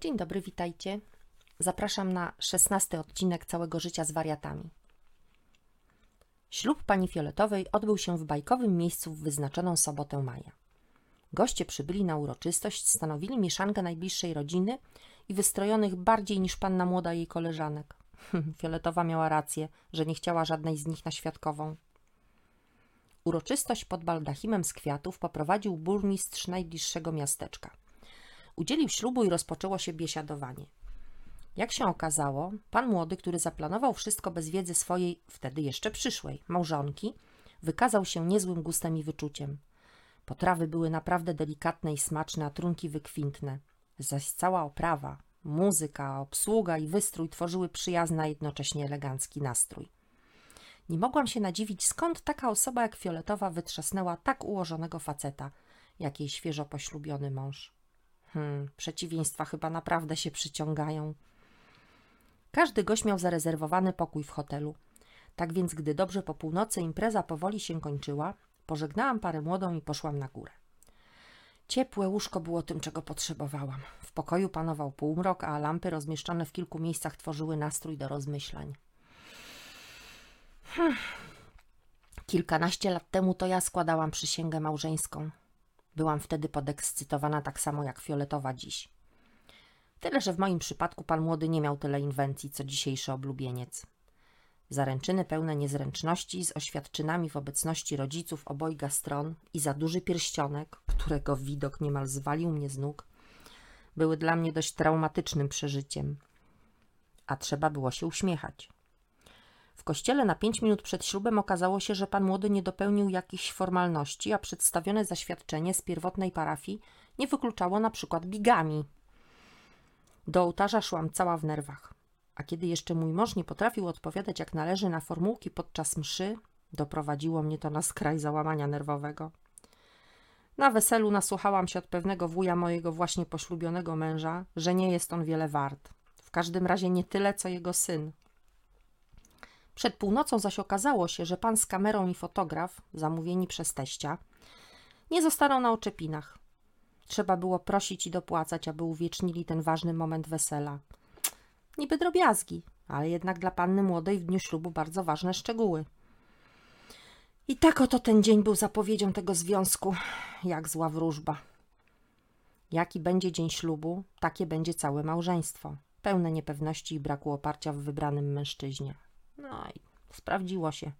Dzień dobry, witajcie. Zapraszam na szesnasty odcinek całego życia z wariatami. Ślub pani Fioletowej odbył się w bajkowym miejscu w wyznaczoną sobotę maja. Goście przybyli na uroczystość, stanowili mieszankę najbliższej rodziny i wystrojonych bardziej niż panna młoda jej koleżanek. Fioletowa miała rację, że nie chciała żadnej z nich na świadkową. Uroczystość pod baldachimem z kwiatów poprowadził burmistrz najbliższego miasteczka. Udzielił ślubu i rozpoczęło się biesiadowanie. Jak się okazało, pan młody, który zaplanował wszystko bez wiedzy swojej, wtedy jeszcze przyszłej, małżonki, wykazał się niezłym gustem i wyczuciem. Potrawy były naprawdę delikatne i smaczne, a trunki wykwintne. Zaś cała oprawa, muzyka, obsługa i wystrój tworzyły przyjazny, a jednocześnie elegancki nastrój. Nie mogłam się nadziwić, skąd taka osoba jak Fioletowa wytrzasnęła tak ułożonego faceta, jak jej świeżo poślubiony mąż. Hmm, przeciwieństwa chyba naprawdę się przyciągają. Każdy gość miał zarezerwowany pokój w hotelu. Tak więc, gdy dobrze po północy impreza powoli się kończyła, pożegnałam parę młodą i poszłam na górę. Ciepłe łóżko było tym, czego potrzebowałam. W pokoju panował półmrok, a lampy rozmieszczone w kilku miejscach tworzyły nastrój do rozmyślań. Hmm. Kilkanaście lat temu to ja składałam przysięgę małżeńską. Byłam wtedy podekscytowana tak samo jak fioletowa dziś. Tyle, że w moim przypadku pan młody nie miał tyle inwencji, co dzisiejszy oblubieniec. Zaręczyny pełne niezręczności z oświadczynami w obecności rodziców obojga stron i za duży pierścionek, którego widok niemal zwalił mnie z nóg, były dla mnie dość traumatycznym przeżyciem. A trzeba było się uśmiechać. W kościele na pięć minut przed ślubem okazało się, że pan młody nie dopełnił jakichś formalności, a przedstawione zaświadczenie z pierwotnej parafii nie wykluczało na przykład bigami. Do ołtarza szłam cała w nerwach. A kiedy jeszcze mój mąż nie potrafił odpowiadać jak należy na formułki podczas mszy, doprowadziło mnie to na skraj załamania nerwowego. Na weselu nasłuchałam się od pewnego wuja mojego właśnie poślubionego męża, że nie jest on wiele wart. W każdym razie nie tyle, co jego syn. Przed północą zaś okazało się, że pan z kamerą i fotograf, zamówieni przez teścia, nie zostaną na oczepinach. Trzeba było prosić i dopłacać, aby uwiecznili ten ważny moment wesela. Niby drobiazgi, ale jednak dla panny młodej w dniu ślubu bardzo ważne szczegóły. I tak oto ten dzień był zapowiedzią tego związku, jak zła wróżba. Jaki będzie dzień ślubu, takie będzie całe małżeństwo, pełne niepewności i braku oparcia w wybranym mężczyźnie. No i sprawdziło się.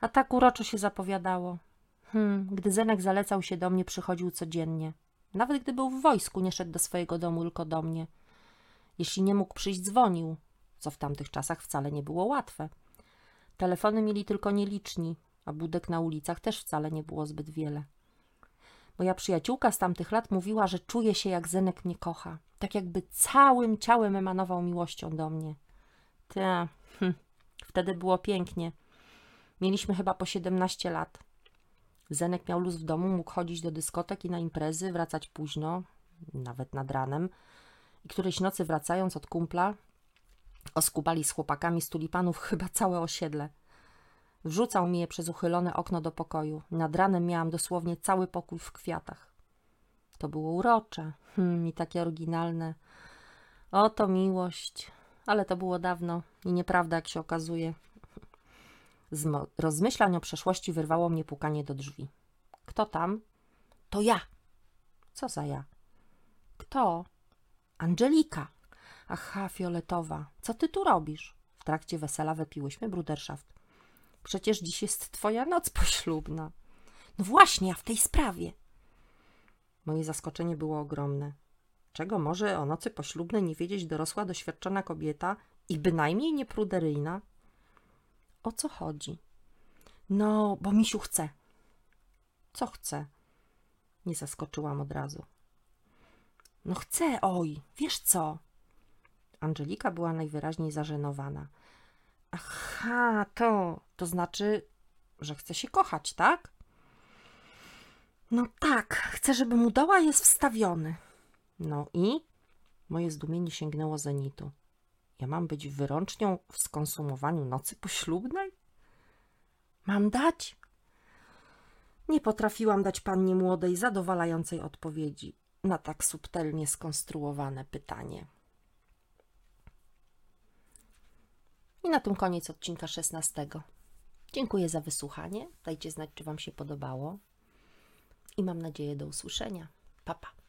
A tak uroczo się zapowiadało. Hmm, gdy Zenek zalecał się do mnie, przychodził codziennie. Nawet gdy był w wojsku, nie szedł do swojego domu, tylko do mnie. Jeśli nie mógł przyjść, dzwonił, co w tamtych czasach wcale nie było łatwe. Telefony mieli tylko nieliczni, a budek na ulicach też wcale nie było zbyt wiele. Moja przyjaciółka z tamtych lat mówiła, że czuje się, jak Zenek mnie kocha. Tak jakby całym ciałem emanował miłością do mnie. Te, wtedy było pięknie. Mieliśmy chyba po 17 lat. Zenek miał luz w domu, mógł chodzić do dyskotek i na imprezy, wracać późno, nawet nad ranem. I którejś nocy wracając od kumpla, oskubali z chłopakami z tulipanów chyba całe osiedle. Wrzucał mi je przez uchylone okno do pokoju. Nad ranem miałam dosłownie cały pokój w kwiatach. To było urocze hmm, i takie oryginalne. Oto miłość. Ale to było dawno i nieprawda, jak się okazuje. Z rozmyślań o przeszłości wyrwało mnie pukanie do drzwi. Kto tam? To ja. Co za ja? Kto? Angelika. Aha, fioletowa. Co ty tu robisz? W trakcie wesela wypiłyśmy bruderschaft. Przecież dziś jest twoja noc poślubna. No właśnie, a w tej sprawie. Moje zaskoczenie było ogromne. Czego może o nocy poślubnej nie wiedzieć dorosła, doświadczona kobieta i bynajmniej nie pruderyjna? O co chodzi? No, bo misiu chce. Co chce? Nie zaskoczyłam od razu. No chce, oj, wiesz co? Angelika była najwyraźniej zażenowana. Aha, to, to znaczy, że chce się kochać, tak? No tak, chcę, żeby mu doła jest wstawiony. No i? Moje zdumienie sięgnęło zenitu. Ja mam być wyrącznią w skonsumowaniu nocy poślubnej? Mam dać? Nie potrafiłam dać pannie młodej zadowalającej odpowiedzi. na tak subtelnie skonstruowane pytanie. I na tym koniec odcinka 16. Dziękuję za wysłuchanie. Dajcie znać, czy Wam się podobało. I mam nadzieję do usłyszenia. Pa, pa.